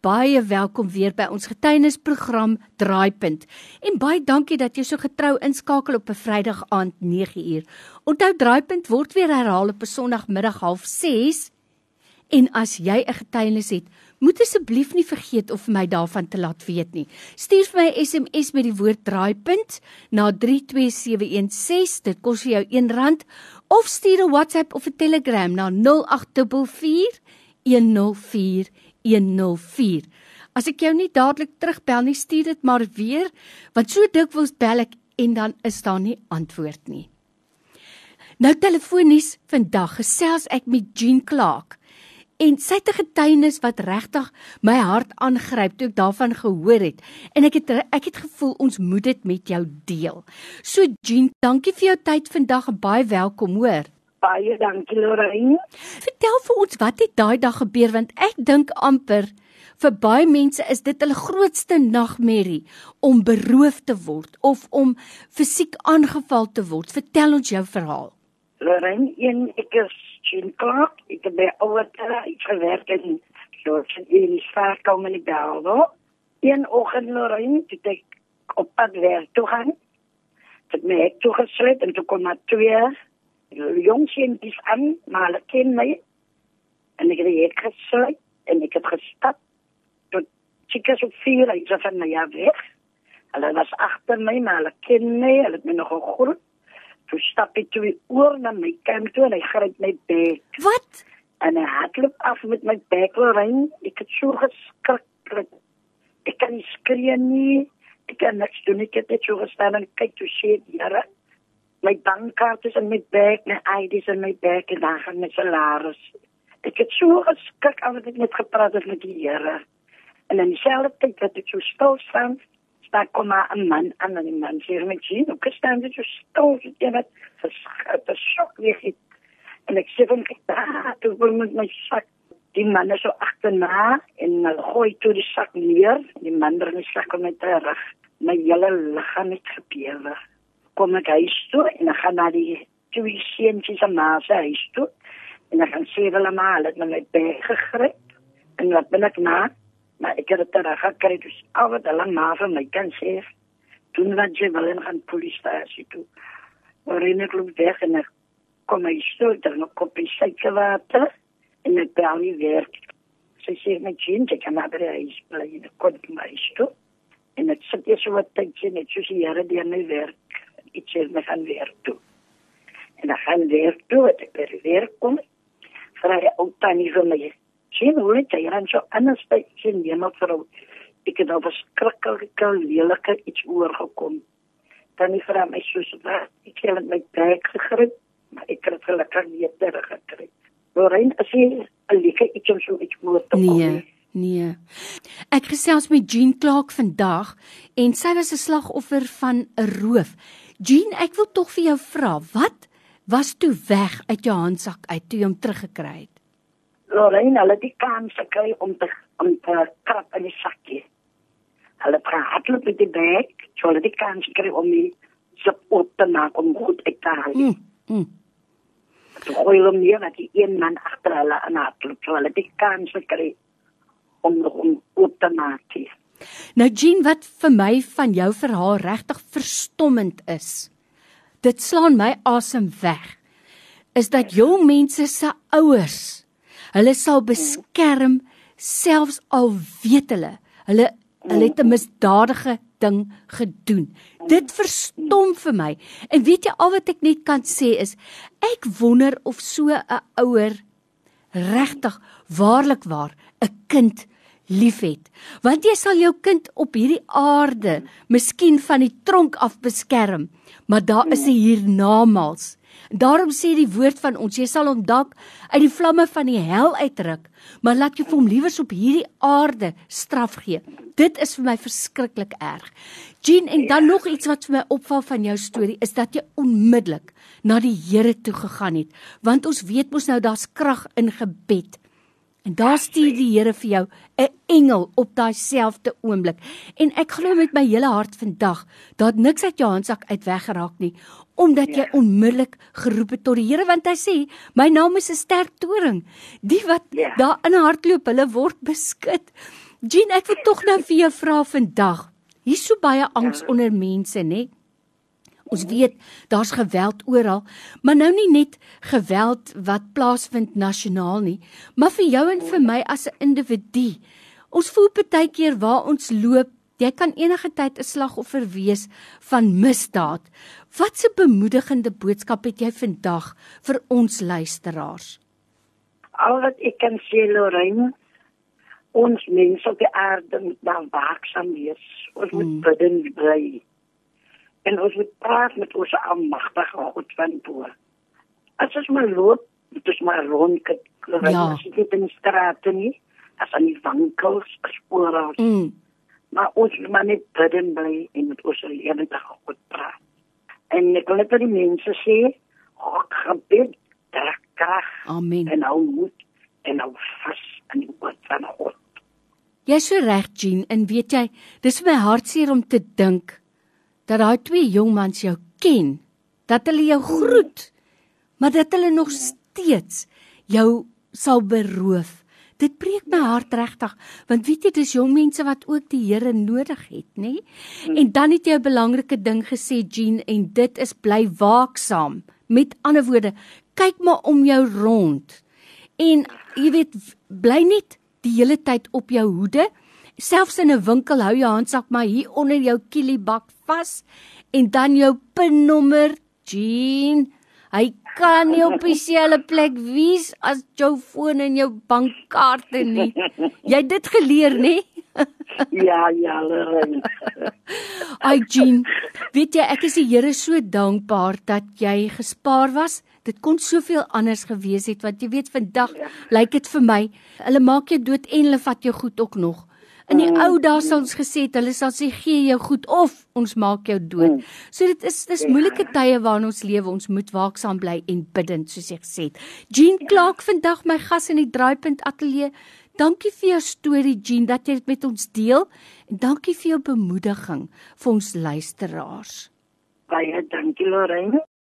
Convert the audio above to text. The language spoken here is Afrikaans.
baie welkom weer by ons getuienisprogram Draaipunt. En baie dankie dat jy so getrou inskakel op 'n Vrydag aand 9uur. Onthou Draaipunt word weer herhaal op 'n Sondagmiddag 06:30. En as jy 'n getuienis het, moet asseblief nie vergeet om vir my daarvan te laat weet nie. Stuur vir my 'n SMS met die woord Draaipunt na 32716. Dit kos vir jou R1 of stuur 'n WhatsApp of 'n Telegram na 0844 104 104. As ek jou nie dadelik terugbel nie, stuur dit maar weer, want so dikwels bel ek en dan is daar nie antwoord nie. Nou telefonies vandag gesels ek met Jean Clark. En sy het 'n getuienis wat regtig my hart aangryp toe ek daarvan gehoor het. En ek het ek het gevoel ons moet dit met jou deel. So Jean, dankie vir jou tyd vandag en baie welkom, hoor. Baie dankie Lorraine. Vertel vir ons wat het daai dag gebeur want ek dink amper vir baie mense is dit hulle grootste nagmerrie om beroof te word of om fisiek aangeval te word. Vertel ons jou verhaal. Lorraine, een ek is Jean Clark. Ek het by Ouattara gewerk in soos in die vaart kom in die bel. Een oggend Lorraine, toe ek op pad werk toe gaan. Het my ek toe gesluit en toe kom maar twee jongsientjies aan, maar hulle ken my. En ek het hier gesluit en ek het gestap tot chicas op vier, ek was van my ja weg. Hulle was agter my, maar hulle ken my, hulle het my nog gegroet. Toe stap ek toe oor na my kamp toe en hy gryp my bek. Wat? En hy hardloop af met my bek rein. Ek het so geskrik. Ek kan nie skree nie. Ek kan niks doen. Ek het net so gestaan en kyk toe sê die Here my bankkaart is in my bek, my ID is in my bek en dan gaan my salaris. Ek het so geskrik af dat ek net gepraat het met die Here. En in dieselfde tyd wat ek so stil staan, staan kom maar 'n man aan en die man sê met jy, nou kan staan jy so stil, jy weet, verskrikte sjok weer het. En ek sê van ek daar, toe wil met my sak Die man is so agterna en hy gooi toe die sak neer. Die man bring die sak met terug. My hele liggaam het gebewe kom ek huis toe en ek gaan na die twee seentjies en ma se huis toe. En ek gaan sê hulle maar het my bek gegryp. En wat ben ek na? Maar ek het dit reg gekry dus al wat hulle ma vir my kan sê toen wat jy wil in gaan polisiestasie toe. Waarin ek loop weg en ek kom my stoel dan nog kopie suikerwater en ek bel nie werk. Sy sê my kind ek kan maar by huis bly en ek kom my stoel en ek sit hier so wat tydjie net soos die Here deur my iets het my gaan werk toe. En dan gaan werk toe, het ek by werk kom, vraag jy ook tannie vir my, sien hoe het jy dan so anders by, sien jy maar vrou, ek het al verskrikkelijke, lelike iets oorgekom. Tannie vraag my soos, wat, ek het met my bek gegrip, maar ek het gelukkig nie teruggekry. Lorraine, as jy een lieke iets om so iets oor te kom, nee. Nee. Ek gesels met Jean Clark vandag en sy was 'n slagoffer van 'n roof. Jean, ek wil tog vir jou vra, wat was toe weg uit jou handsak uit toe jy hom teruggekry het? Lorraine, hulle het die kans gekry om te om te krap in die sakkie. Hulle praat met die bek, so hulle die kans gekry om die sop op te maak om goed uit te haal. Mm, mm. Toe gooi hulle nie wat die een man agter hulle aan het loop, so hulle die kans gekry om nog om op te maak. Nou Jean, wat vir my van jou verhaal regtig verstommend is, dit slaan my asem weg, is dat jong mense se ouers, hulle sal beskerm selfs al weet hulle, hulle hulle het 'n misdadige ding gedoen. Dit verstom vir my. En weet jy al wat ek net kan sê is, ek wonder of so 'n ouer regtig waarlik waar 'n kind liefhet. Want jy sal jou kind op hierdie aarde miskien van die tronk af beskerm, maar daar is 'n hiernamaals. Daarom sê die woord van ons, jy sal hom dalk uit die vlamme van die hel uitruk, maar laat jy vir hom liewers op hierdie aarde straf gee. Dit is vir my verskriklik erg. Jean, en dan nog iets wat vir my opval van jou storie is dat jy onmiddellik na die Here toe gegaan het, want ons weet mos nou daar's krag in gebed. En daar stuur die Here vir jou 'n engel op daai selfde oomblik. En ek glo met my hele hart vandag dat niks uit jou handsak uit weggeraak nie, omdat jy ja. onmiddellik geroep het tot die Here want hy sê, "My naam is 'n sterk toring. Die wat ja. daar in hardloop, hulle word beskud." Jean, ek wil tog nou vir jou vra vandag. Hier's so baie angs onder mense, né? Ons weet daar's geweld oral, maar nou nie net geweld wat plaasvind nasionaal nie, maar vir jou en vir my as 'n individu. Ons voel baie keer waar ons loop, jy kan enige tyd 'n slagoffer wees van misdaad. Wat 'n bemoedigende boodskap het jy vandag vir ons luisteraars? Al wat ek kan sê Lorraine, ons mense op die aarde moet dan waaksaam wees. Ons moet Mm. bidden bly. En ons moet praat met ons almagtige God van bo. As ons maar loop, moet ons maar rondkyk. Lorraine, Ja. As jy dit in die strate nie, as aan die winkels, as oral. Mm. Maar ons moet maar net bidden bly en met ons lewendige God praat. En ek wil net vir die mense sê, God gebed, trek krag Amen. en hou moed en hou vas aan die woord van God. Jy's so reg, Jean, en weet jy, dis vir my hartseer om te dink dat daai twee jongmans jou ken, dat hulle jou groet, maar dat hulle nog steeds jou sal beroof. Dit breek my hart regtig, want weet jy, dis jong mense wat ook die Here nodig het, nê? En dan het jy 'n belangrike ding gesê, Jean, en dit is bly waaksaam. Met ander woorde, kyk maar om jou rond. En jy weet, bly net die hele tyd op jou hoede. Selfs in 'n winkel hou jou handsak maar hier onder jou kielibak vas en dan jou pinnommer, Jean. Hy kan nie op dieselfde plek wees as jou foon en jou bankkaarte nie. Jy het dit geleer, nê? Ja, ja, Lorraine. Ai Jean, weet jy ek is die Here so dankbaar dat jy gespaar was. Dit kon soveel anders gewees het want jy weet vandag lyk dit vir my, hulle maak jou dood en hulle vat jou goed ook nog. In die ou dae sal ons gesê het hulle sal sê gee jou goed of ons maak jou dood. So dit is dis moeilike tye waarin ons lewe. Ons moet waaksaam bly en bidend soos jy gesê het. Jean Clark vandag my gas in die Draaipunt Ateljee. Dankie vir jou storie Jean dat jy dit met ons deel en dankie vir jou bemoediging vir ons luisteraars. Baie dankie, Lorraine.